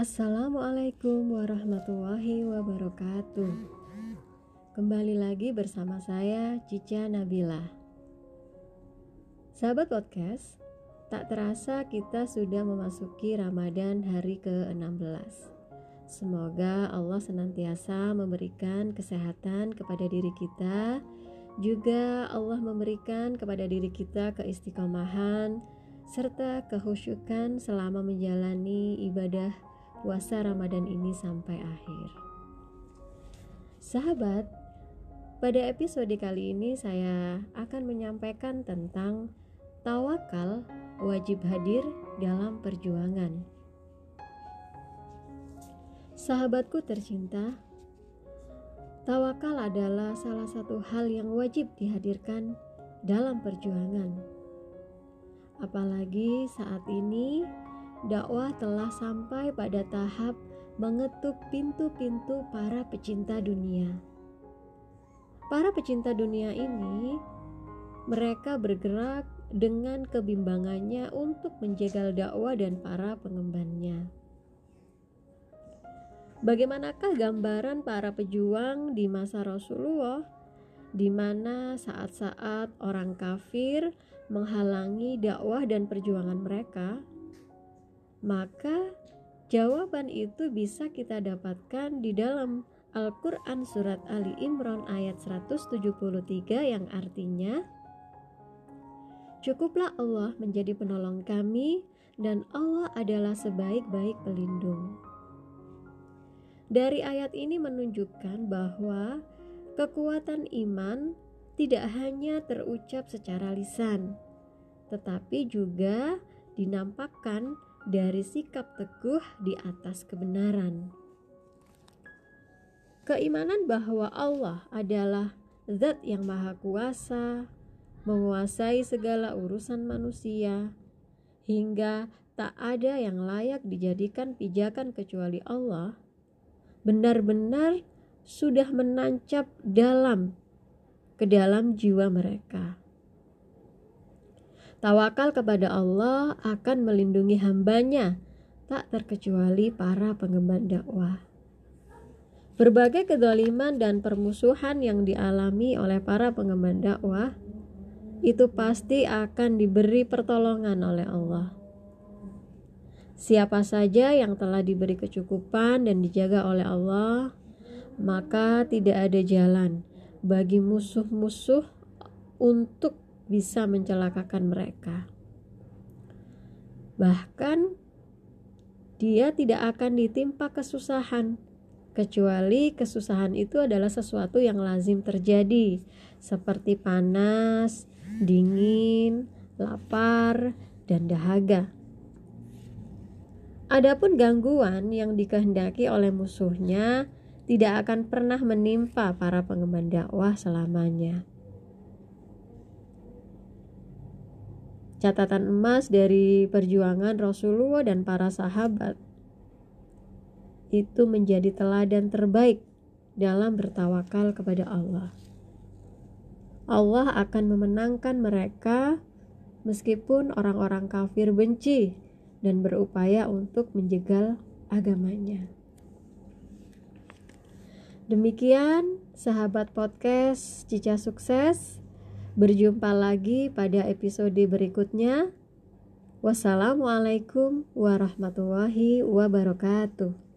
Assalamualaikum warahmatullahi wabarakatuh. Kembali lagi bersama saya Cica Nabila. Sahabat podcast, tak terasa kita sudah memasuki Ramadan hari ke-16. Semoga Allah senantiasa memberikan kesehatan kepada diri kita, juga Allah memberikan kepada diri kita keistiqomahan serta kehusyukan selama menjalani ibadah puasa Ramadan ini sampai akhir. Sahabat, pada episode kali ini saya akan menyampaikan tentang tawakal wajib hadir dalam perjuangan. Sahabatku tercinta, tawakal adalah salah satu hal yang wajib dihadirkan dalam perjuangan. Apalagi saat ini dakwah telah sampai pada tahap mengetuk pintu-pintu para pecinta dunia. Para pecinta dunia ini, mereka bergerak dengan kebimbangannya untuk menjegal dakwah dan para pengembannya. Bagaimanakah gambaran para pejuang di masa Rasulullah, di mana saat-saat orang kafir menghalangi dakwah dan perjuangan mereka? Maka jawaban itu bisa kita dapatkan di dalam Al-Quran Surat Ali Imran ayat 173 yang artinya Cukuplah Allah menjadi penolong kami dan Allah adalah sebaik-baik pelindung. Dari ayat ini menunjukkan bahwa kekuatan iman tidak hanya terucap secara lisan, tetapi juga dinampakkan dari sikap teguh di atas kebenaran. Keimanan bahwa Allah adalah Zat yang Maha Kuasa, menguasai segala urusan manusia, hingga tak ada yang layak dijadikan pijakan kecuali Allah, benar-benar sudah menancap dalam ke dalam jiwa mereka. Tawakal kepada Allah akan melindungi hambanya, tak terkecuali para pengemban dakwah. Berbagai kedoliman dan permusuhan yang dialami oleh para pengemban dakwah itu pasti akan diberi pertolongan oleh Allah. Siapa saja yang telah diberi kecukupan dan dijaga oleh Allah, maka tidak ada jalan bagi musuh-musuh untuk bisa mencelakakan mereka. Bahkan dia tidak akan ditimpa kesusahan kecuali kesusahan itu adalah sesuatu yang lazim terjadi seperti panas, dingin, lapar, dan dahaga. Adapun gangguan yang dikehendaki oleh musuhnya tidak akan pernah menimpa para pengemban dakwah selamanya. Catatan emas dari perjuangan Rasulullah dan para sahabat itu menjadi teladan terbaik dalam bertawakal kepada Allah. Allah akan memenangkan mereka meskipun orang-orang kafir benci dan berupaya untuk menjegal agamanya. Demikian sahabat podcast Cica Sukses. Berjumpa lagi pada episode berikutnya. Wassalamualaikum warahmatullahi wabarakatuh.